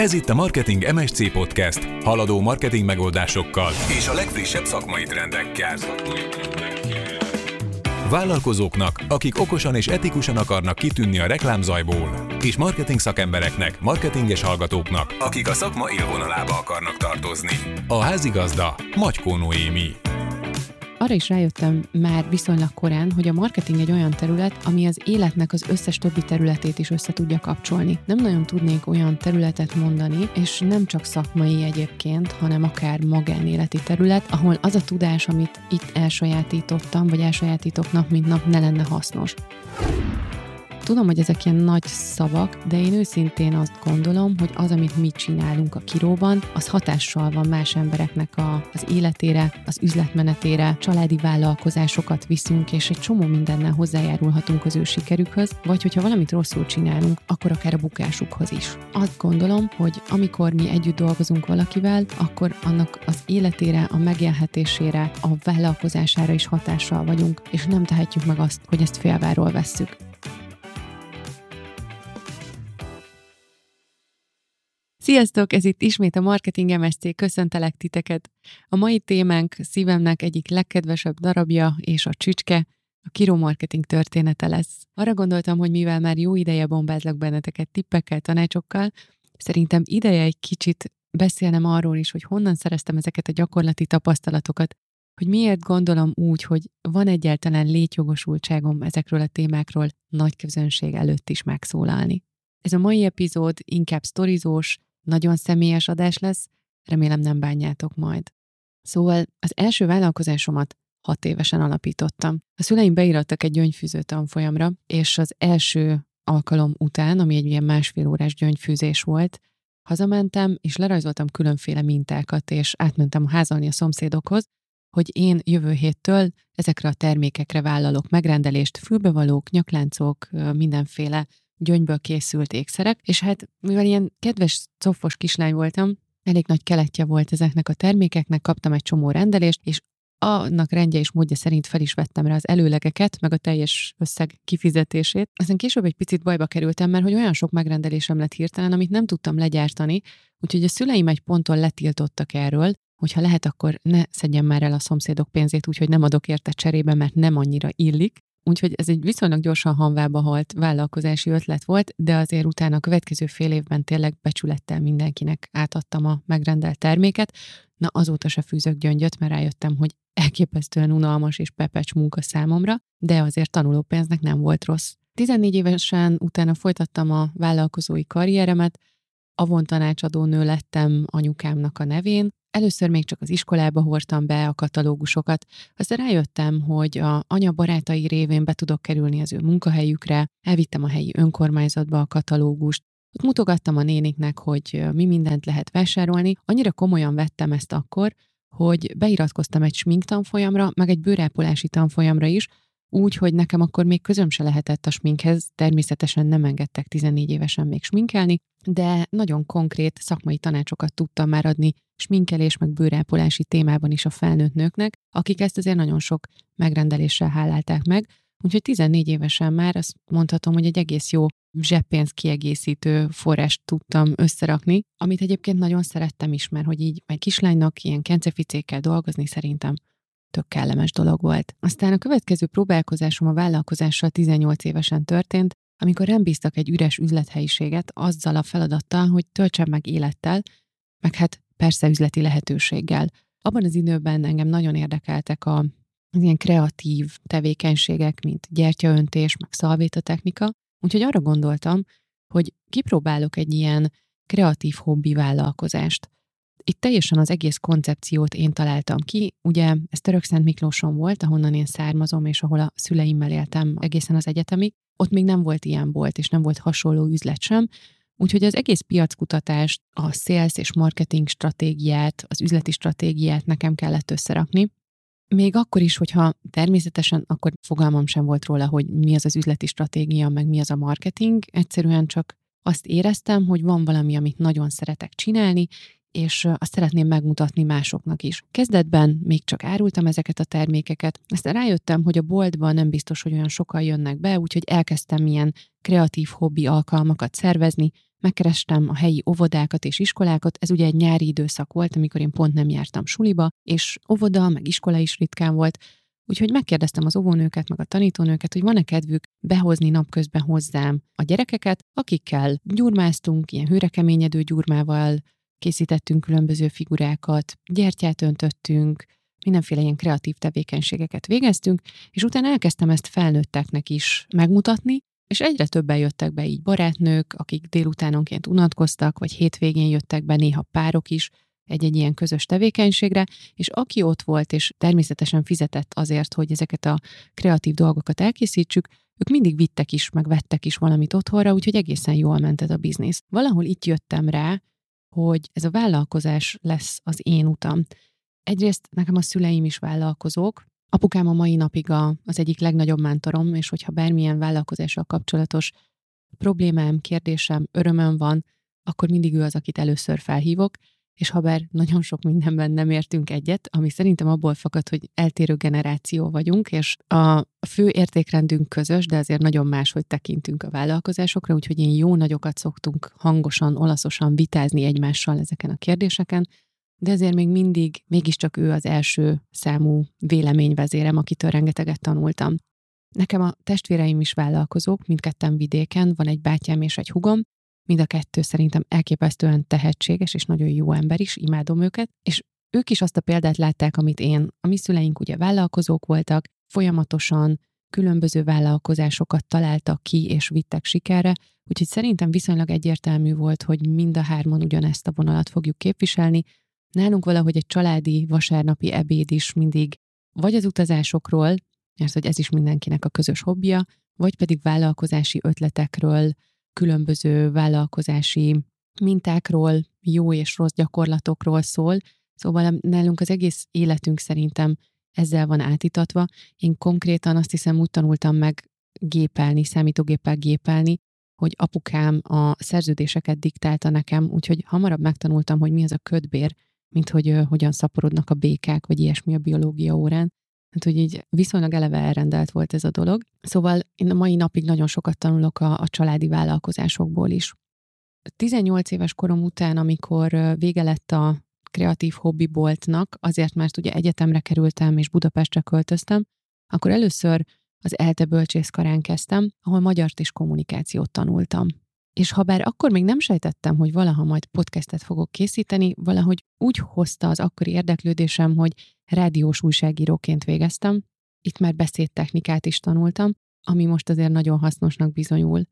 Ez itt a Marketing MSC Podcast, haladó marketing megoldásokkal és a legfrissebb szakmai trendekkel. Vállalkozóknak, akik okosan és etikusan akarnak kitűnni a reklámzajból, és marketing szakembereknek, marketinges hallgatóknak, akik a szakma élvonalába akarnak tartozni. A házigazda Magyko Noémi arra is rájöttem már viszonylag korán, hogy a marketing egy olyan terület, ami az életnek az összes többi területét is össze tudja kapcsolni. Nem nagyon tudnék olyan területet mondani, és nem csak szakmai egyébként, hanem akár magánéleti terület, ahol az a tudás, amit itt elsajátítottam, vagy elsajátítok nap, mint nap, ne lenne hasznos. Tudom, hogy ezek ilyen nagy szavak, de én őszintén azt gondolom, hogy az, amit mi csinálunk a kiróban, az hatással van más embereknek a, az életére, az üzletmenetére, családi vállalkozásokat viszünk, és egy csomó mindennel hozzájárulhatunk az ő sikerükhöz, vagy hogyha valamit rosszul csinálunk, akkor akár a bukásukhoz is. Azt gondolom, hogy amikor mi együtt dolgozunk valakivel, akkor annak az életére, a megélhetésére, a vállalkozására is hatással vagyunk, és nem tehetjük meg azt, hogy ezt félváról vesszük. Sziasztok! Ez itt ismét a Marketing MSC, köszöntelek titeket. A mai témánk szívemnek egyik legkedvesebb darabja és a csücske, a Kiro Marketing története lesz. Arra gondoltam, hogy mivel már jó ideje bombázlak benneteket tippekkel, tanácsokkal, szerintem ideje egy kicsit beszélnem arról is, hogy honnan szereztem ezeket a gyakorlati tapasztalatokat, hogy miért gondolom úgy, hogy van egyáltalán létjogosultságom ezekről a témákról nagy közönség előtt is megszólalni. Ez a mai epizód inkább sztorizós, nagyon személyes adás lesz, remélem nem bánjátok majd. Szóval az első vállalkozásomat hat évesen alapítottam. A szüleim beirattak egy gyöngyfűző tanfolyamra, és az első alkalom után, ami egy ilyen másfél órás gyöngyfűzés volt, hazamentem, és lerajzoltam különféle mintákat, és átmentem házalni a szomszédokhoz, hogy én jövő héttől ezekre a termékekre vállalok megrendelést, fülbevalók, nyakláncok, mindenféle gyöngyből készült ékszerek, és hát mivel ilyen kedves, cofos kislány voltam, elég nagy keletje volt ezeknek a termékeknek, kaptam egy csomó rendelést, és annak rendje és módja szerint fel is vettem rá az előlegeket, meg a teljes összeg kifizetését. Aztán később egy picit bajba kerültem, mert hogy olyan sok megrendelésem lett hirtelen, amit nem tudtam legyártani, úgyhogy a szüleim egy ponton letiltottak erről, hogyha lehet, akkor ne szedjem már el a szomszédok pénzét, úgyhogy nem adok érte cserébe, mert nem annyira illik. Úgyhogy ez egy viszonylag gyorsan hanvába halt vállalkozási ötlet volt, de azért utána a következő fél évben tényleg becsülettel mindenkinek átadtam a megrendelt terméket. Na azóta se fűzök gyöngyöt, mert rájöttem, hogy elképesztően unalmas és pepecs munka számomra, de azért tanulópénznek nem volt rossz. 14 évesen utána folytattam a vállalkozói karrieremet, avon tanácsadó nő lettem anyukámnak a nevén, Először még csak az iskolába hordtam be a katalógusokat, aztán rájöttem, hogy a anya barátai révén be tudok kerülni az ő munkahelyükre, elvittem a helyi önkormányzatba a katalógust, ott mutogattam a néniknek, hogy mi mindent lehet vásárolni. Annyira komolyan vettem ezt akkor, hogy beiratkoztam egy smink tanfolyamra, meg egy bőrápolási tanfolyamra is, úgy, hogy nekem akkor még közöm se lehetett a sminkhez, természetesen nem engedtek 14 évesen még sminkelni, de nagyon konkrét szakmai tanácsokat tudtam már adni sminkelés meg bőrápolási témában is a felnőtt nőknek, akik ezt azért nagyon sok megrendeléssel hálálták meg, úgyhogy 14 évesen már azt mondhatom, hogy egy egész jó zseppénz kiegészítő forrást tudtam összerakni, amit egyébként nagyon szerettem is, mert hogy így egy kislánynak ilyen kenceficékkel dolgozni szerintem tök kellemes dolog volt. Aztán a következő próbálkozásom a vállalkozással 18 évesen történt, amikor rám bíztak egy üres üzlethelyiséget azzal a feladattal, hogy töltsem meg élettel, meg hát persze üzleti lehetőséggel. Abban az időben engem nagyon érdekeltek a, az ilyen kreatív tevékenységek, mint gyertyaöntés, meg szalvéta technika, úgyhogy arra gondoltam, hogy kipróbálok egy ilyen kreatív hobbi vállalkozást. Itt teljesen az egész koncepciót én találtam ki. Ugye ez Törökszent Miklóson volt, ahonnan én származom, és ahol a szüleimmel éltem egészen az egyetemig. Ott még nem volt ilyen bolt, és nem volt hasonló üzlet sem. Úgyhogy az egész piackutatást, a sales és marketing stratégiát, az üzleti stratégiát nekem kellett összerakni. Még akkor is, hogyha természetesen akkor fogalmam sem volt róla, hogy mi az az üzleti stratégia, meg mi az a marketing, egyszerűen csak azt éreztem, hogy van valami, amit nagyon szeretek csinálni, és azt szeretném megmutatni másoknak is. Kezdetben még csak árultam ezeket a termékeket, aztán rájöttem, hogy a boltban nem biztos, hogy olyan sokan jönnek be, úgyhogy elkezdtem ilyen kreatív hobbi alkalmakat szervezni, megkerestem a helyi óvodákat és iskolákat, ez ugye egy nyári időszak volt, amikor én pont nem jártam suliba, és óvoda, meg iskola is ritkán volt, Úgyhogy megkérdeztem az óvónőket, meg a tanítónőket, hogy van-e kedvük behozni napközben hozzám a gyerekeket, akikkel gyurmáztunk, ilyen hőrekeményedő gyurmával, készítettünk különböző figurákat, gyertyát öntöttünk, mindenféle ilyen kreatív tevékenységeket végeztünk, és utána elkezdtem ezt felnőtteknek is megmutatni, és egyre többen jöttek be így barátnők, akik délutánonként unatkoztak, vagy hétvégén jöttek be néha párok is, egy-egy ilyen közös tevékenységre, és aki ott volt, és természetesen fizetett azért, hogy ezeket a kreatív dolgokat elkészítsük, ők mindig vittek is, meg vettek is valamit otthonra, úgyhogy egészen jól ment ez a biznisz. Valahol itt jöttem rá, hogy ez a vállalkozás lesz az én utam. Egyrészt nekem a szüleim is vállalkozók, apukám a mai napig a, az egyik legnagyobb mentorom, és hogyha bármilyen vállalkozással kapcsolatos problémám, kérdésem, örömöm van, akkor mindig ő az, akit először felhívok, és ha bár nagyon sok mindenben nem értünk egyet, ami szerintem abból fakad, hogy eltérő generáció vagyunk, és a fő értékrendünk közös, de azért nagyon máshogy tekintünk a vállalkozásokra, úgyhogy én jó nagyokat szoktunk hangosan, olaszosan vitázni egymással ezeken a kérdéseken, de ezért még mindig, mégiscsak ő az első számú véleményvezérem, akitől rengeteget tanultam. Nekem a testvéreim is vállalkozók, mindketten vidéken, van egy bátyám és egy hugom, Mind a kettő szerintem elképesztően tehetséges és nagyon jó ember is, imádom őket, és ők is azt a példát látták, amit én. A mi szüleink ugye vállalkozók voltak, folyamatosan különböző vállalkozásokat találtak ki és vittek sikerre, úgyhogy szerintem viszonylag egyértelmű volt, hogy mind a hárman ugyanezt a vonalat fogjuk képviselni. Nálunk valahogy egy családi vasárnapi ebéd is mindig vagy az utazásokról, mert hogy ez is mindenkinek a közös hobbija, vagy pedig vállalkozási ötletekről, különböző vállalkozási mintákról, jó és rossz gyakorlatokról szól, szóval nálunk az egész életünk szerintem ezzel van átitatva. Én konkrétan azt hiszem úgy tanultam meg gépelni, számítógéppel gépelni, hogy apukám a szerződéseket diktálta nekem, úgyhogy hamarabb megtanultam, hogy mi az a ködbér, mint hogy uh, hogyan szaporodnak a békák, vagy ilyesmi a biológia órán. Hát, hogy így viszonylag eleve elrendelt volt ez a dolog. Szóval én a mai napig nagyon sokat tanulok a, a családi vállalkozásokból is. 18 éves korom után, amikor vége lett a kreatív hobbiboltnak, azért mert ugye egyetemre kerültem és Budapestre költöztem, akkor először az ELTE bölcsészkarán kezdtem, ahol magyart és kommunikációt tanultam. És ha bár akkor még nem sejtettem, hogy valaha majd podcastet fogok készíteni, valahogy úgy hozta az akkori érdeklődésem, hogy rádiós újságíróként végeztem, itt már beszédtechnikát is tanultam, ami most azért nagyon hasznosnak bizonyul.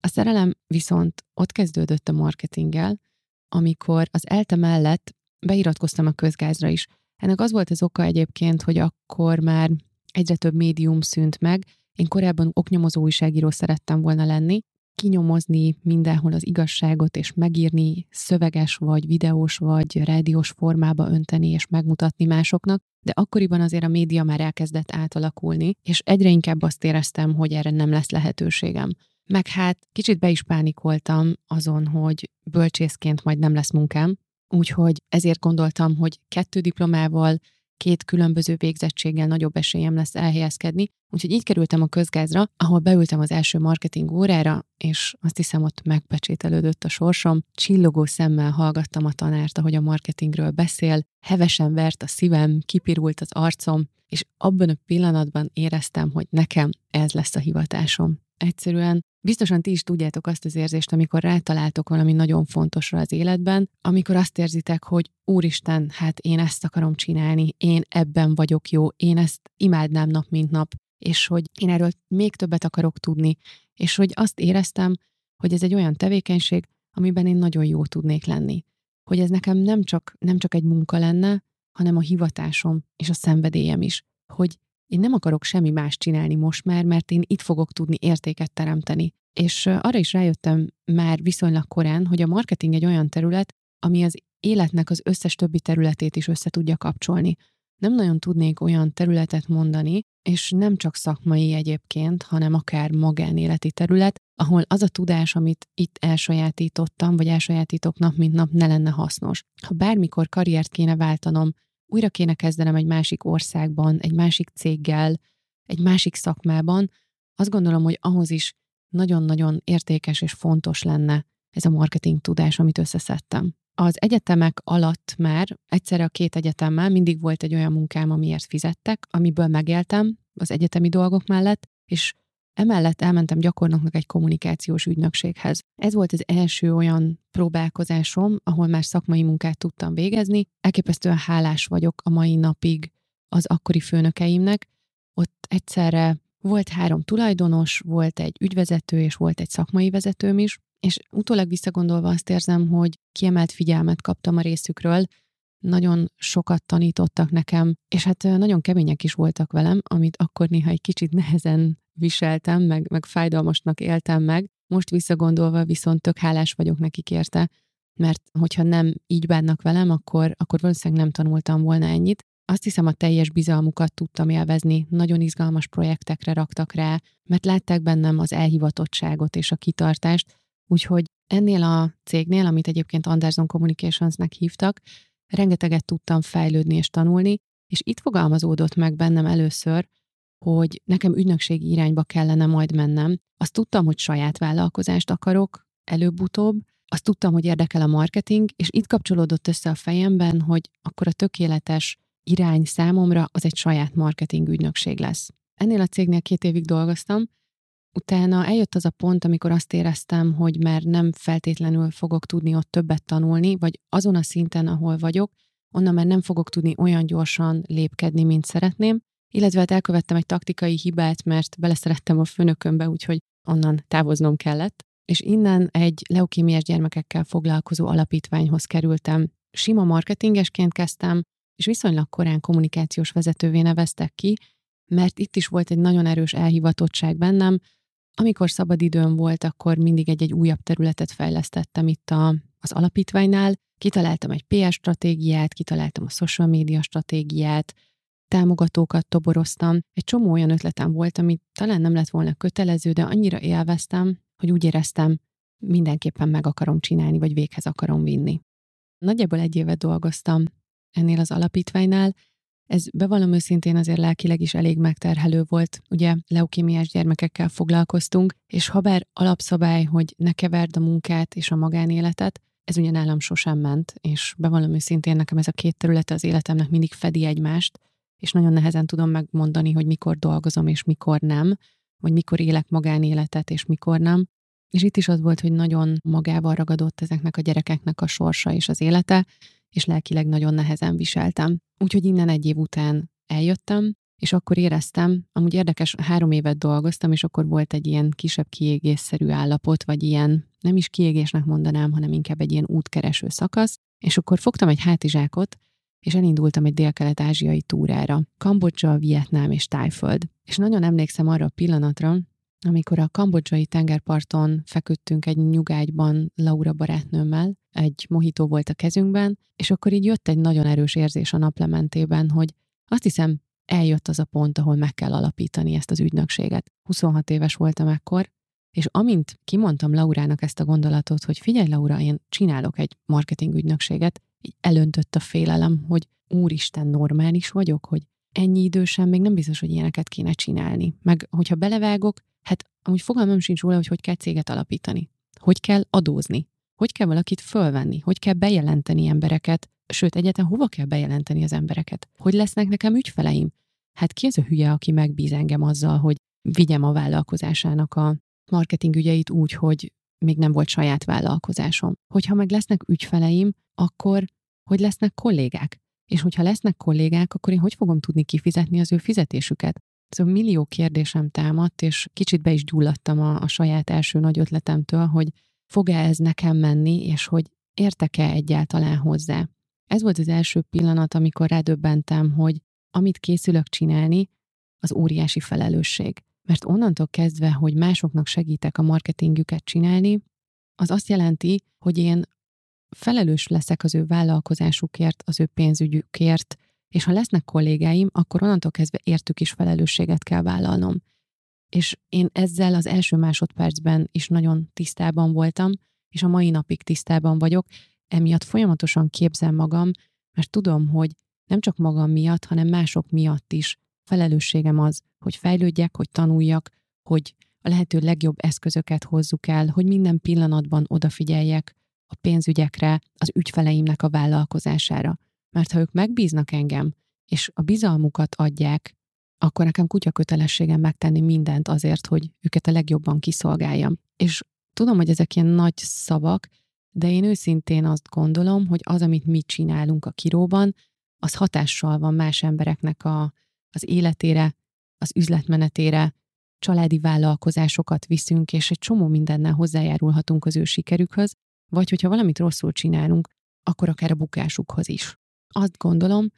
A szerelem viszont ott kezdődött a marketinggel, amikor az ELTE mellett beiratkoztam a közgázra is. Ennek az volt az oka egyébként, hogy akkor már egyre több médium szűnt meg. Én korábban oknyomozó újságíró szerettem volna lenni, kinyomozni mindenhol az igazságot, és megírni szöveges, vagy videós, vagy rádiós formába önteni, és megmutatni másoknak, de akkoriban azért a média már elkezdett átalakulni, és egyre inkább azt éreztem, hogy erre nem lesz lehetőségem. Meg hát kicsit be is pánikoltam azon, hogy bölcsészként majd nem lesz munkám, úgyhogy ezért gondoltam, hogy kettő diplomával két különböző végzettséggel nagyobb esélyem lesz elhelyezkedni. Úgyhogy így kerültem a közgázra, ahol beültem az első marketing órára, és azt hiszem ott megpecsételődött a sorsom. Csillogó szemmel hallgattam a tanárt, ahogy a marketingről beszél, hevesen vert a szívem, kipirult az arcom, és abban a pillanatban éreztem, hogy nekem ez lesz a hivatásom. Egyszerűen biztosan ti is tudjátok azt az érzést, amikor rátaláltok valami nagyon fontosra az életben, amikor azt érzitek, hogy úristen, hát én ezt akarom csinálni, én ebben vagyok jó, én ezt imádnám nap mint nap, és hogy én erről még többet akarok tudni, és hogy azt éreztem, hogy ez egy olyan tevékenység, amiben én nagyon jó tudnék lenni. Hogy ez nekem nem csak, nem csak egy munka lenne, hanem a hivatásom és a szenvedélyem is. Hogy én nem akarok semmi más csinálni most már, mert én itt fogok tudni értéket teremteni. És arra is rájöttem már viszonylag korán, hogy a marketing egy olyan terület, ami az életnek az összes többi területét is össze tudja kapcsolni. Nem nagyon tudnék olyan területet mondani, és nem csak szakmai egyébként, hanem akár magánéleti terület, ahol az a tudás, amit itt elsajátítottam, vagy elsajátítok nap mint nap, ne lenne hasznos. Ha bármikor karriert kéne váltanom, újra kéne kezdenem egy másik országban, egy másik céggel, egy másik szakmában, azt gondolom, hogy ahhoz is nagyon-nagyon értékes és fontos lenne ez a marketing tudás, amit összeszedtem. Az egyetemek alatt már egyszerre a két egyetemmel mindig volt egy olyan munkám, amiért fizettek, amiből megéltem az egyetemi dolgok mellett, és Emellett elmentem gyakornoknak egy kommunikációs ügynökséghez. Ez volt az első olyan próbálkozásom, ahol már szakmai munkát tudtam végezni. Elképesztően hálás vagyok a mai napig az akkori főnökeimnek. Ott egyszerre volt három tulajdonos, volt egy ügyvezető és volt egy szakmai vezetőm is, és utólag visszagondolva azt érzem, hogy kiemelt figyelmet kaptam a részükről, nagyon sokat tanítottak nekem, és hát nagyon kemények is voltak velem, amit akkor néha egy kicsit nehezen viseltem, meg, meg fájdalmasnak éltem meg. Most visszagondolva viszont tök hálás vagyok nekik érte, mert hogyha nem így bánnak velem, akkor, akkor valószínűleg nem tanultam volna ennyit. Azt hiszem, a teljes bizalmukat tudtam élvezni, nagyon izgalmas projektekre raktak rá, mert látták bennem az elhivatottságot és a kitartást, úgyhogy ennél a cégnél, amit egyébként Anderson Communicationsnek hívtak, rengeteget tudtam fejlődni és tanulni, és itt fogalmazódott meg bennem először, hogy nekem ügynökségi irányba kellene majd mennem. Azt tudtam, hogy saját vállalkozást akarok előbb-utóbb, azt tudtam, hogy érdekel a marketing, és itt kapcsolódott össze a fejemben, hogy akkor a tökéletes irány számomra az egy saját marketing ügynökség lesz. Ennél a cégnél két évig dolgoztam, utána eljött az a pont, amikor azt éreztem, hogy már nem feltétlenül fogok tudni ott többet tanulni, vagy azon a szinten, ahol vagyok, onnan már nem fogok tudni olyan gyorsan lépkedni, mint szeretném, illetve hát elkövettem egy taktikai hibát, mert beleszerettem a főnökömbe, úgyhogy onnan távoznom kellett, és innen egy leukémiás gyermekekkel foglalkozó alapítványhoz kerültem. Sima marketingesként kezdtem, és viszonylag korán kommunikációs vezetővé neveztek ki, mert itt is volt egy nagyon erős elhivatottság bennem. Amikor szabadidőm volt, akkor mindig egy-egy újabb területet fejlesztettem itt a, az alapítványnál. Kitaláltam egy PR stratégiát, kitaláltam a social media stratégiát, támogatókat toboroztam. Egy csomó olyan ötletem volt, amit talán nem lett volna kötelező, de annyira élveztem, hogy úgy éreztem, mindenképpen meg akarom csinálni, vagy véghez akarom vinni. Nagyjából egy évet dolgoztam ennél az alapítványnál, ez bevallom őszintén azért lelkileg is elég megterhelő volt. Ugye leukémiás gyermekekkel foglalkoztunk, és ha bár alapszabály, hogy ne keverd a munkát és a magánéletet, ez ugye nálam sosem ment, és bevallom őszintén nekem ez a két területe az életemnek mindig fedi egymást, és nagyon nehezen tudom megmondani, hogy mikor dolgozom és mikor nem, vagy mikor élek magánéletet és mikor nem. És itt is az volt, hogy nagyon magával ragadott ezeknek a gyerekeknek a sorsa és az élete, és lelkileg nagyon nehezen viseltem. Úgyhogy innen egy év után eljöttem, és akkor éreztem, amúgy érdekes, három évet dolgoztam, és akkor volt egy ilyen kisebb kiégésszerű állapot, vagy ilyen, nem is kiégésnek mondanám, hanem inkább egy ilyen útkereső szakasz, és akkor fogtam egy hátizsákot, és elindultam egy dél-kelet-ázsiai túrára, Kambodzsa, Vietnám és Tájföld. És nagyon emlékszem arra a pillanatra, amikor a kambodzsai tengerparton feküdtünk egy nyugágyban Laura barátnőmmel, egy mohító volt a kezünkben, és akkor így jött egy nagyon erős érzés a naplementében, hogy azt hiszem, eljött az a pont, ahol meg kell alapítani ezt az ügynökséget. 26 éves voltam ekkor, és amint kimondtam Laurának ezt a gondolatot, hogy figyelj Laura, én csinálok egy marketing ügynökséget, így elöntött a félelem, hogy úristen, normális vagyok, hogy ennyi idősen még nem biztos, hogy ilyeneket kéne csinálni. Meg hogyha belevágok, hát amúgy fogalmam sincs róla, hogy hogy kell céget alapítani. Hogy kell adózni. Hogy kell valakit fölvenni. Hogy kell bejelenteni embereket. Sőt, egyáltalán hova kell bejelenteni az embereket. Hogy lesznek nekem ügyfeleim. Hát ki az a hülye, aki megbíz engem azzal, hogy vigyem a vállalkozásának a marketing ügyeit úgy, hogy még nem volt saját vállalkozásom. Hogyha meg lesznek ügyfeleim, akkor hogy lesznek kollégák. És hogyha lesznek kollégák, akkor én hogy fogom tudni kifizetni az ő fizetésüket? Szóval millió kérdésem támadt, és kicsit be is gyulladtam a, a saját első nagy ötletemtől, hogy fog-e ez nekem menni, és hogy értek-e egyáltalán hozzá. Ez volt az első pillanat, amikor rádöbbentem, hogy amit készülök csinálni, az óriási felelősség. Mert onnantól kezdve, hogy másoknak segítek a marketingüket csinálni, az azt jelenti, hogy én felelős leszek az ő vállalkozásukért, az ő pénzügyükért, és ha lesznek kollégáim, akkor onnantól kezdve értük is felelősséget kell vállalnom. És én ezzel az első másodpercben is nagyon tisztában voltam, és a mai napig tisztában vagyok, emiatt folyamatosan képzem magam, mert tudom, hogy nem csak magam miatt, hanem mások miatt is felelősségem az, hogy fejlődjek, hogy tanuljak, hogy a lehető legjobb eszközöket hozzuk el, hogy minden pillanatban odafigyeljek a pénzügyekre, az ügyfeleimnek a vállalkozására. Mert ha ők megbíznak engem, és a bizalmukat adják, akkor nekem kutya kötelességem megtenni mindent azért, hogy őket a legjobban kiszolgáljam. És tudom, hogy ezek ilyen nagy szavak, de én őszintén azt gondolom, hogy az, amit mi csinálunk a kiróban, az hatással van más embereknek a, az életére, az üzletmenetére, családi vállalkozásokat viszünk, és egy csomó mindennel hozzájárulhatunk az ő sikerükhöz, vagy hogyha valamit rosszul csinálunk, akkor akár a bukásukhoz is. Azt gondolom,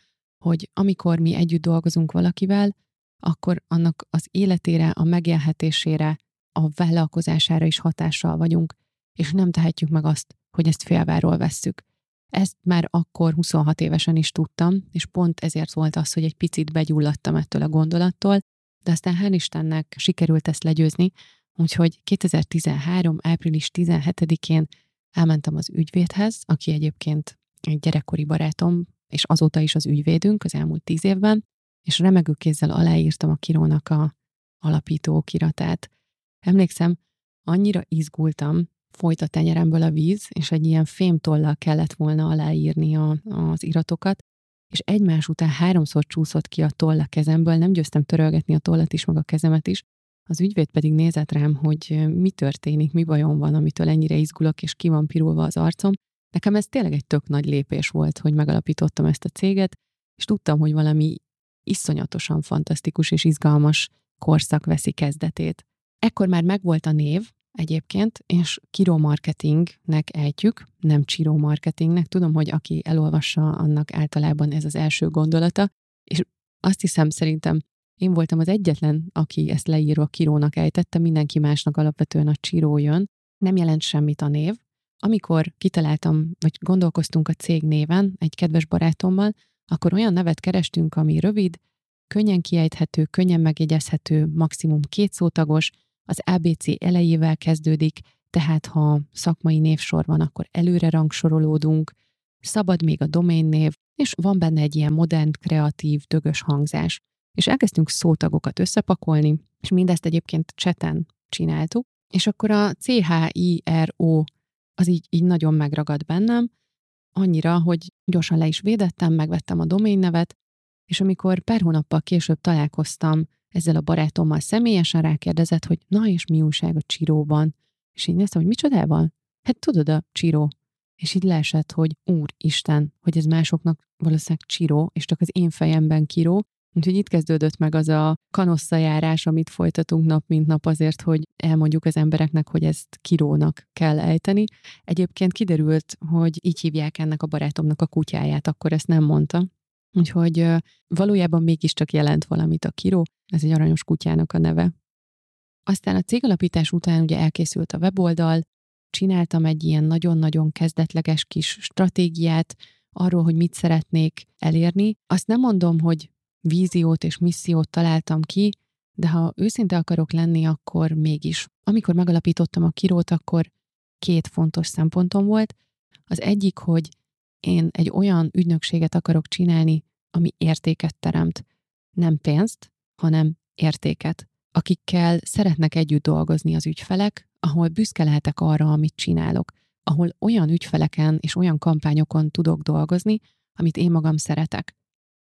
hogy amikor mi együtt dolgozunk valakivel, akkor annak az életére, a megélhetésére, a vállalkozására is hatással vagyunk, és nem tehetjük meg azt, hogy ezt félváról vesszük. Ezt már akkor 26 évesen is tudtam, és pont ezért volt az, hogy egy picit begyulladtam ettől a gondolattól, de aztán hál' Istennek sikerült ezt legyőzni, úgyhogy 2013. április 17-én elmentem az ügyvédhez, aki egyébként egy gyerekkori barátom, és azóta is az ügyvédünk az elmúlt tíz évben, és remegő kézzel aláírtam a kirónak a alapító kiratát. Emlékszem, annyira izgultam, folyt a tenyeremből a víz, és egy ilyen fémtollal kellett volna aláírni a, az iratokat, és egymás után háromszor csúszott ki a toll a kezemből, nem győztem törölgetni a tollat is, meg a kezemet is, az ügyvéd pedig nézett rám, hogy mi történik, mi bajom van, amitől ennyire izgulok, és ki van pirulva az arcom. Nekem ez tényleg egy tök nagy lépés volt, hogy megalapítottam ezt a céget, és tudtam, hogy valami iszonyatosan fantasztikus és izgalmas korszak veszi kezdetét. Ekkor már megvolt a név, egyébként, és Kiro Marketingnek ejtjük, nem Csiro Marketingnek. Tudom, hogy aki elolvassa, annak általában ez az első gondolata, és azt hiszem, szerintem én voltam az egyetlen, aki ezt leírva Kirónak ejtette, mindenki másnak alapvetően a Csiró jön. Nem jelent semmit a név. Amikor kitaláltam, vagy gondolkoztunk a cég néven egy kedves barátommal, akkor olyan nevet kerestünk, ami rövid, könnyen kiejthető, könnyen megjegyezhető, maximum két szótagos, az ABC elejével kezdődik, tehát ha szakmai névsor van, akkor előre rangsorolódunk, szabad még a domain név, és van benne egy ilyen modern, kreatív, dögös hangzás. És elkezdtünk szótagokat összepakolni, és mindezt egyébként cseten csináltuk, és akkor a CHIRO az így, így nagyon megragad bennem, annyira, hogy gyorsan le is védettem, megvettem a domain nevet, és amikor pár hónappal később találkoztam ezzel a barátommal személyesen rákérdezett, hogy na és mi újság a Csiróban? És így néztem, hogy micsodával? Hát tudod a Csiró. És így leesett, hogy Úristen, hogy ez másoknak valószínűleg Csiró, és csak az én fejemben Kiró. Úgyhogy itt kezdődött meg az a kanosszajárás, amit folytatunk nap mint nap azért, hogy elmondjuk az embereknek, hogy ezt Kirónak kell ejteni. Egyébként kiderült, hogy így hívják ennek a barátomnak a kutyáját, akkor ezt nem mondta, Úgyhogy valójában mégiscsak jelent valamit a Kiró, ez egy aranyos kutyának a neve. Aztán a cégalapítás után ugye elkészült a weboldal, csináltam egy ilyen nagyon-nagyon kezdetleges kis stratégiát arról, hogy mit szeretnék elérni. Azt nem mondom, hogy víziót és missziót találtam ki, de ha őszinte akarok lenni, akkor mégis. Amikor megalapítottam a kirót, akkor két fontos szempontom volt. Az egyik, hogy én egy olyan ügynökséget akarok csinálni, ami értéket teremt. Nem pénzt, hanem értéket. Akikkel szeretnek együtt dolgozni az ügyfelek, ahol büszke lehetek arra, amit csinálok. Ahol olyan ügyfeleken és olyan kampányokon tudok dolgozni, amit én magam szeretek.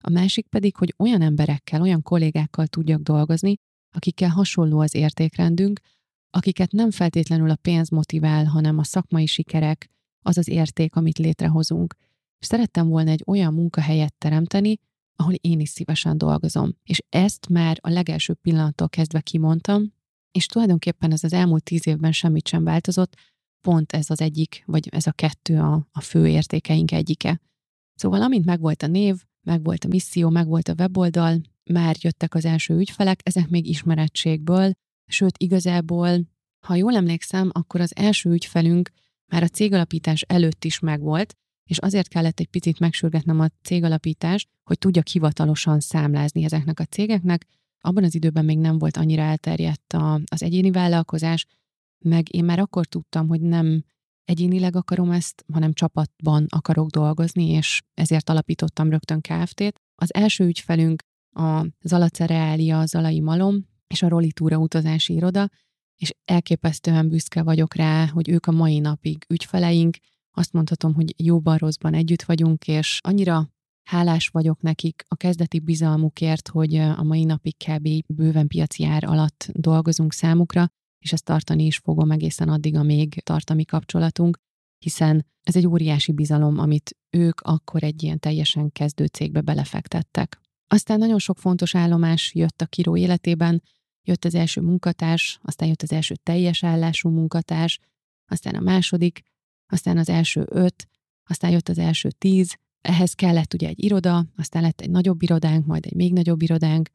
A másik pedig, hogy olyan emberekkel, olyan kollégákkal tudjak dolgozni, akikkel hasonló az értékrendünk, akiket nem feltétlenül a pénz motivál, hanem a szakmai sikerek, az az érték, amit létrehozunk. És szerettem volna egy olyan munkahelyet teremteni, ahol én is szívesen dolgozom. És ezt már a legelső pillanattól kezdve kimondtam, és tulajdonképpen ez az elmúlt tíz évben semmit sem változott, pont ez az egyik, vagy ez a kettő a, a fő értékeink egyike. Szóval amint megvolt a név, megvolt a misszió, megvolt a weboldal, már jöttek az első ügyfelek, ezek még ismerettségből, sőt igazából, ha jól emlékszem, akkor az első ügyfelünk már a cégalapítás előtt is megvolt, és azért kellett egy picit megsürgetnem a cégalapítást, hogy tudjak hivatalosan számlázni ezeknek a cégeknek. Abban az időben még nem volt annyira elterjedt a, az egyéni vállalkozás, meg én már akkor tudtam, hogy nem egyénileg akarom ezt, hanem csapatban akarok dolgozni, és ezért alapítottam rögtön Kft-t. Az első ügyfelünk a Zala Cereália, Zalai Malom és a Rolitúra utazási iroda, és elképesztően büszke vagyok rá, hogy ők a mai napig ügyfeleink, azt mondhatom, hogy jóban rosszban együtt vagyunk, és annyira hálás vagyok nekik a kezdeti bizalmukért, hogy a mai napig kb. bőven piaci ár alatt dolgozunk számukra, és ezt tartani is fogom egészen addig, amíg tart a mi kapcsolatunk, hiszen ez egy óriási bizalom, amit ők akkor egy ilyen teljesen kezdő cégbe belefektettek. Aztán nagyon sok fontos állomás jött a Kiró életében, jött az első munkatárs, aztán jött az első teljes állású munkatárs, aztán a második, aztán az első öt, aztán jött az első tíz, ehhez kellett ugye egy iroda, aztán lett egy nagyobb irodánk, majd egy még nagyobb irodánk,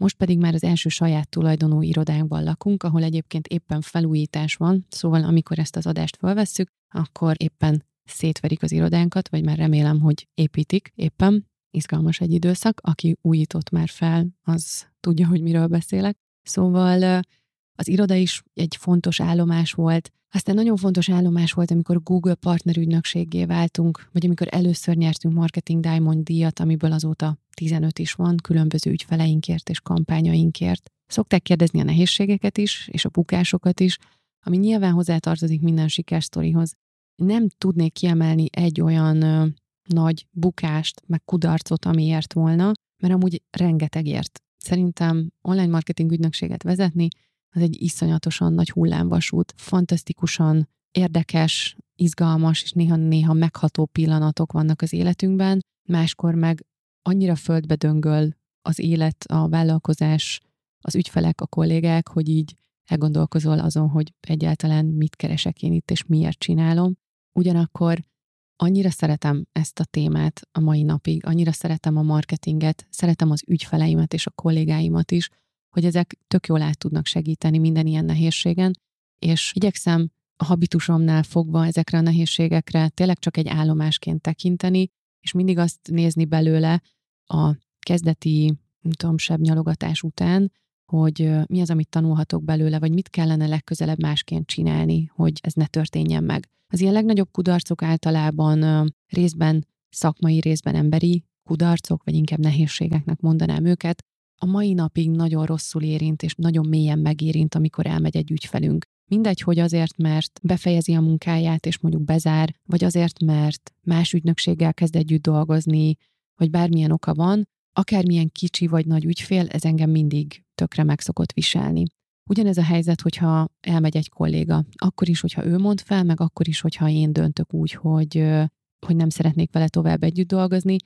most pedig már az első saját tulajdonú irodánkban lakunk, ahol egyébként éppen felújítás van, szóval amikor ezt az adást felvesszük, akkor éppen szétverik az irodánkat, vagy már remélem, hogy építik éppen. Izgalmas egy időszak, aki újított már fel, az tudja, hogy miről beszélek. Szóval az iroda is egy fontos állomás volt. Aztán nagyon fontos állomás volt, amikor Google partnerügynökségé váltunk, vagy amikor először nyertünk Marketing Diamond díjat, amiből azóta 15 is van, különböző ügyfeleinkért és kampányainkért. Szokták kérdezni a nehézségeket is, és a bukásokat is, ami nyilván hozzátartozik minden sikersztorihoz. Nem tudnék kiemelni egy olyan ö, nagy bukást, meg kudarcot, amiért volna, mert amúgy rengetegért. Szerintem online marketing ügynökséget vezetni, az egy iszonyatosan nagy hullámvasút, fantasztikusan érdekes, izgalmas és néha-néha megható pillanatok vannak az életünkben, máskor meg annyira földbe döngöl az élet, a vállalkozás, az ügyfelek, a kollégák, hogy így elgondolkozol azon, hogy egyáltalán mit keresek én itt, és miért csinálom. Ugyanakkor annyira szeretem ezt a témát a mai napig, annyira szeretem a marketinget, szeretem az ügyfeleimet és a kollégáimat is, hogy ezek tök jól át tudnak segíteni minden ilyen nehézségen, és igyekszem a habitusomnál fogva ezekre a nehézségekre tényleg csak egy állomásként tekinteni, és mindig azt nézni belőle a kezdeti, nem tudom, sebb nyalogatás után, hogy mi az, amit tanulhatok belőle, vagy mit kellene legközelebb másként csinálni, hogy ez ne történjen meg. Az ilyen legnagyobb kudarcok általában részben szakmai, részben emberi kudarcok, vagy inkább nehézségeknek mondanám őket, a mai napig nagyon rosszul érint, és nagyon mélyen megérint, amikor elmegy egy ügyfelünk. Mindegy, hogy azért, mert befejezi a munkáját, és mondjuk bezár, vagy azért, mert más ügynökséggel kezd együtt dolgozni, vagy bármilyen oka van, akármilyen kicsi vagy nagy ügyfél, ez engem mindig tökre meg szokott viselni. Ugyanez a helyzet, hogyha elmegy egy kolléga, akkor is, hogyha ő mond fel, meg akkor is, hogyha én döntök úgy, hogy, hogy nem szeretnék vele tovább együtt dolgozni,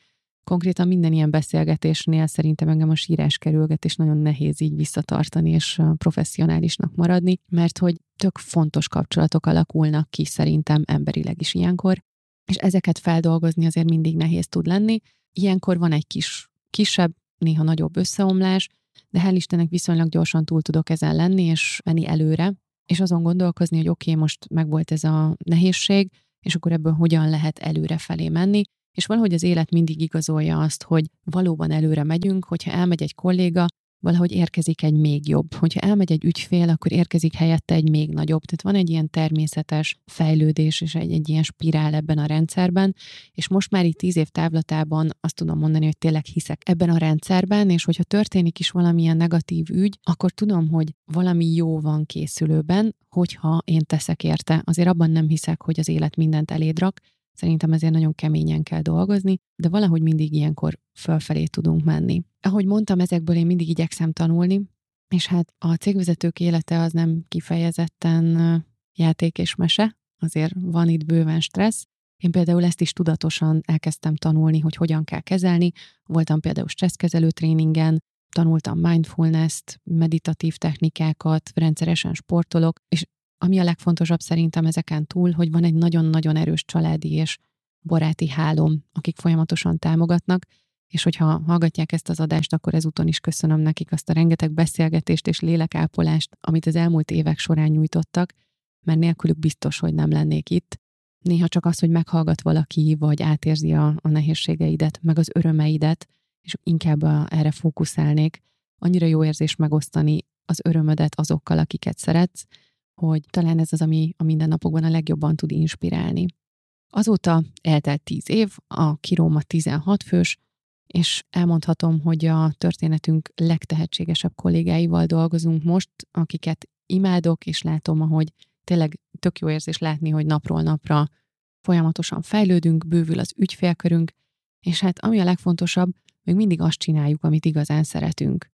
konkrétan minden ilyen beszélgetésnél szerintem engem a sírás kerülget, és nagyon nehéz így visszatartani és professzionálisnak maradni, mert hogy tök fontos kapcsolatok alakulnak ki szerintem emberileg is ilyenkor, és ezeket feldolgozni azért mindig nehéz tud lenni. Ilyenkor van egy kis, kisebb, néha nagyobb összeomlás, de hál' Istennek viszonylag gyorsan túl tudok ezen lenni, és menni előre, és azon gondolkozni, hogy oké, okay, most megvolt ez a nehézség, és akkor ebből hogyan lehet előre felé menni, és valahogy az élet mindig igazolja azt, hogy valóban előre megyünk, hogyha elmegy egy kolléga, valahogy érkezik egy még jobb. Hogyha elmegy egy ügyfél, akkor érkezik helyette egy még nagyobb. Tehát van egy ilyen természetes fejlődés és egy, egy ilyen spirál ebben a rendszerben, és most már itt tíz év távlatában azt tudom mondani, hogy tényleg hiszek ebben a rendszerben, és hogyha történik is valamilyen negatív ügy, akkor tudom, hogy valami jó van készülőben, hogyha én teszek érte. Azért abban nem hiszek, hogy az élet mindent eléd rak, Szerintem ezért nagyon keményen kell dolgozni, de valahogy mindig ilyenkor fölfelé tudunk menni. Ahogy mondtam, ezekből én mindig igyekszem tanulni, és hát a cégvezetők élete az nem kifejezetten játék és mese, azért van itt bőven stressz. Én például ezt is tudatosan elkezdtem tanulni, hogy hogyan kell kezelni. Voltam például stresszkezelő tréningen, tanultam mindfulness-t, meditatív technikákat, rendszeresen sportolok, és ami a legfontosabb szerintem ezeken túl, hogy van egy nagyon-nagyon erős családi és baráti hálom, akik folyamatosan támogatnak, és hogyha hallgatják ezt az adást, akkor ezúton is köszönöm nekik azt a rengeteg beszélgetést és lélekápolást, amit az elmúlt évek során nyújtottak, mert nélkülük biztos, hogy nem lennék itt. Néha csak az, hogy meghallgat valaki, vagy átérzi a, a nehézségeidet, meg az örömeidet, és inkább a, erre fókuszálnék. Annyira jó érzés megosztani az örömödet azokkal, akiket szeretsz, hogy talán ez az, ami a mindennapokban a legjobban tud inspirálni. Azóta eltelt 10 év, a Kiróma 16 fős, és elmondhatom, hogy a történetünk legtehetségesebb kollégáival dolgozunk most, akiket imádok, és látom, ahogy tényleg tök jó érzés látni, hogy napról napra folyamatosan fejlődünk, bővül az ügyfélkörünk, és hát ami a legfontosabb, még mindig azt csináljuk, amit igazán szeretünk.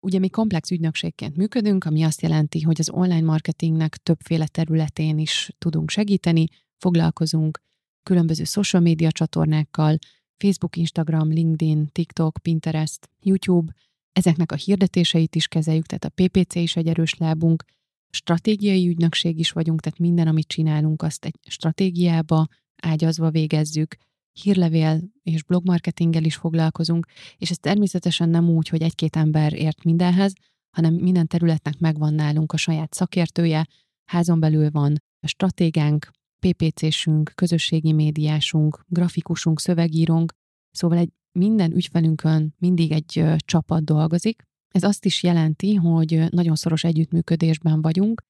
Ugye mi komplex ügynökségként működünk, ami azt jelenti, hogy az online marketingnek többféle területén is tudunk segíteni, foglalkozunk különböző social média csatornákkal, Facebook, Instagram, LinkedIn, TikTok, Pinterest, YouTube, ezeknek a hirdetéseit is kezeljük, tehát a PPC is egy erős lábunk, stratégiai ügynökség is vagyunk, tehát minden, amit csinálunk, azt egy stratégiába ágyazva végezzük, hírlevél és blogmarketinggel is foglalkozunk, és ez természetesen nem úgy, hogy egy-két ember ért mindenhez, hanem minden területnek megvan nálunk a saját szakértője, házon belül van a stratégánk, PPC-sünk, közösségi médiásunk, grafikusunk, szövegírónk, szóval egy minden ügyfelünkön mindig egy csapat dolgozik. Ez azt is jelenti, hogy nagyon szoros együttműködésben vagyunk.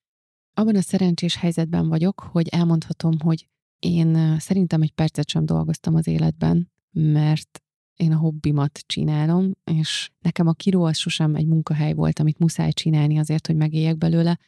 Abban a szerencsés helyzetben vagyok, hogy elmondhatom, hogy én szerintem egy percet sem dolgoztam az életben, mert én a hobbimat csinálom, és nekem a kiró az sosem egy munkahely volt, amit muszáj csinálni azért, hogy megéljek belőle,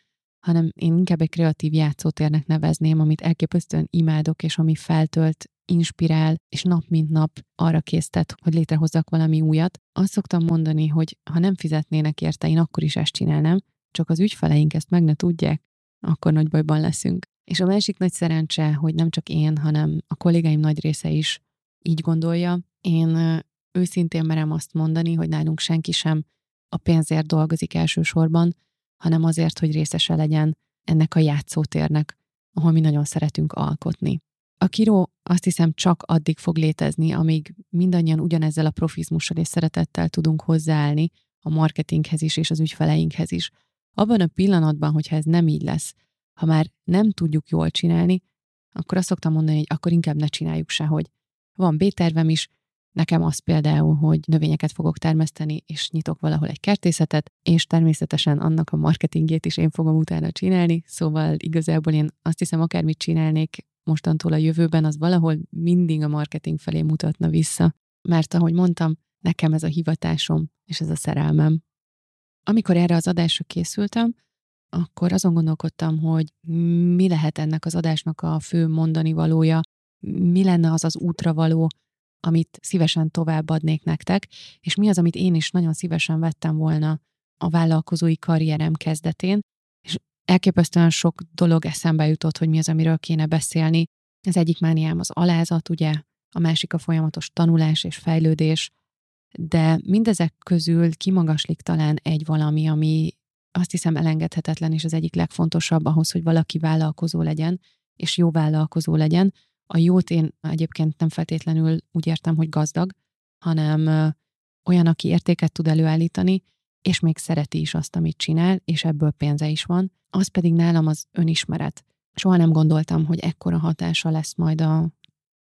hanem én inkább egy kreatív játszótérnek nevezném, amit elképesztően imádok, és ami feltölt, inspirál, és nap mint nap arra késztet, hogy létrehozzak valami újat. Azt szoktam mondani, hogy ha nem fizetnének érte, én akkor is ezt csinálnám, csak az ügyfeleink ezt meg ne tudják, akkor nagy bajban leszünk. És a másik nagy szerencse, hogy nem csak én, hanem a kollégáim nagy része is így gondolja. Én őszintén merem azt mondani, hogy nálunk senki sem a pénzért dolgozik elsősorban, hanem azért, hogy részese legyen ennek a játszótérnek, ahol mi nagyon szeretünk alkotni. A kiró azt hiszem csak addig fog létezni, amíg mindannyian ugyanezzel a profizmussal és szeretettel tudunk hozzáállni a marketinghez is és az ügyfeleinkhez is. Abban a pillanatban, hogyha ez nem így lesz, ha már nem tudjuk jól csinálni, akkor azt szoktam mondani, hogy akkor inkább ne csináljuk sehogy. Van B-tervem is, nekem az például, hogy növényeket fogok termeszteni, és nyitok valahol egy kertészetet, és természetesen annak a marketingét is én fogom utána csinálni, szóval igazából én azt hiszem, akármit csinálnék mostantól a jövőben, az valahol mindig a marketing felé mutatna vissza. Mert ahogy mondtam, nekem ez a hivatásom, és ez a szerelmem. Amikor erre az adásra készültem, akkor azon gondolkodtam, hogy mi lehet ennek az adásnak a fő mondani valója, mi lenne az az útra való, amit szívesen továbbadnék nektek, és mi az, amit én is nagyon szívesen vettem volna a vállalkozói karrierem kezdetén, és elképesztően sok dolog eszembe jutott, hogy mi az, amiről kéne beszélni. Az egyik mániám az alázat, ugye, a másik a folyamatos tanulás és fejlődés, de mindezek közül kimagaslik talán egy valami, ami azt hiszem elengedhetetlen, és az egyik legfontosabb ahhoz, hogy valaki vállalkozó legyen, és jó vállalkozó legyen. A jót én egyébként nem feltétlenül úgy értem, hogy gazdag, hanem olyan, aki értéket tud előállítani, és még szereti is azt, amit csinál, és ebből pénze is van. Az pedig nálam az önismeret. Soha nem gondoltam, hogy ekkora hatása lesz majd a,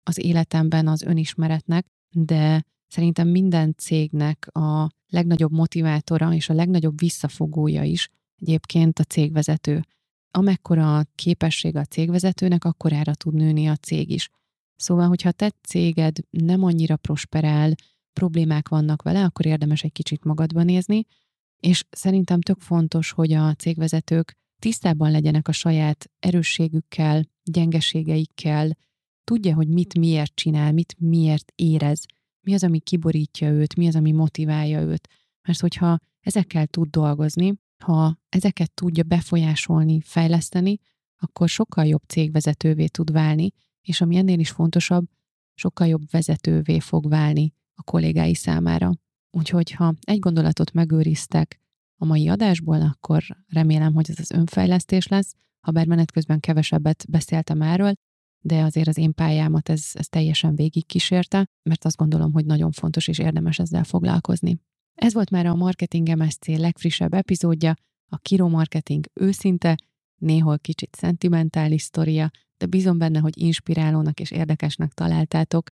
az életemben az önismeretnek, de Szerintem minden cégnek a legnagyobb motivátora és a legnagyobb visszafogója is egyébként a cégvezető. Amekkora a képesség a cégvezetőnek, akkor erre tud nőni a cég is. Szóval, hogyha te céged nem annyira prosperál, problémák vannak vele, akkor érdemes egy kicsit magadba nézni, és szerintem tök fontos, hogy a cégvezetők tisztában legyenek a saját erősségükkel, gyengeségeikkel, tudja, hogy mit miért csinál, mit miért érez, mi az, ami kiborítja őt, mi az, ami motiválja őt. Mert hogyha ezekkel tud dolgozni, ha ezeket tudja befolyásolni, fejleszteni, akkor sokkal jobb cégvezetővé tud válni, és ami ennél is fontosabb, sokkal jobb vezetővé fog válni a kollégái számára. Úgyhogy ha egy gondolatot megőriztek a mai adásból, akkor remélem, hogy ez az önfejlesztés lesz, ha bár menet közben kevesebbet beszéltem erről, de azért az én pályámat ez, ez teljesen végigkísérte, mert azt gondolom, hogy nagyon fontos és érdemes ezzel foglalkozni. Ez volt már a Marketing MSC legfrissebb epizódja, a Kiro Marketing őszinte, néhol kicsit szentimentális sztoria, de bízom benne, hogy inspirálónak és érdekesnek találtátok.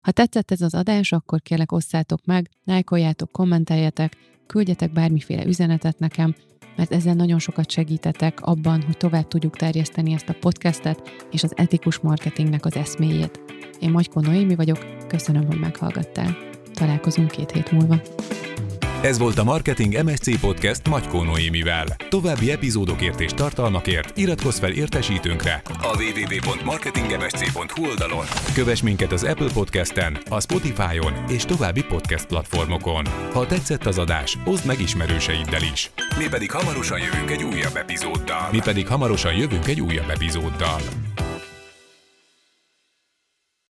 Ha tetszett ez az adás, akkor kérlek osszátok meg, lájkoljátok, kommenteljetek, küldjetek bármiféle üzenetet nekem, mert ezzel nagyon sokat segítetek abban, hogy tovább tudjuk terjeszteni ezt a podcastet és az etikus marketingnek az eszméjét. Én Magyko Noémi vagyok, köszönöm, hogy meghallgattál. Találkozunk két hét múlva. Ez volt a Marketing MSC Podcast Magyko Noémivel. További epizódokért és tartalmakért iratkozz fel értesítőnkre a www.marketingmsc.hu oldalon. Kövess minket az Apple Podcasten, a Spotify-on és további podcast platformokon. Ha tetszett az adás, oszd meg ismerőseiddel is. Mi pedig hamarosan jövünk egy újabb epizóddal. Mi pedig hamarosan jövünk egy újabb epizóddal.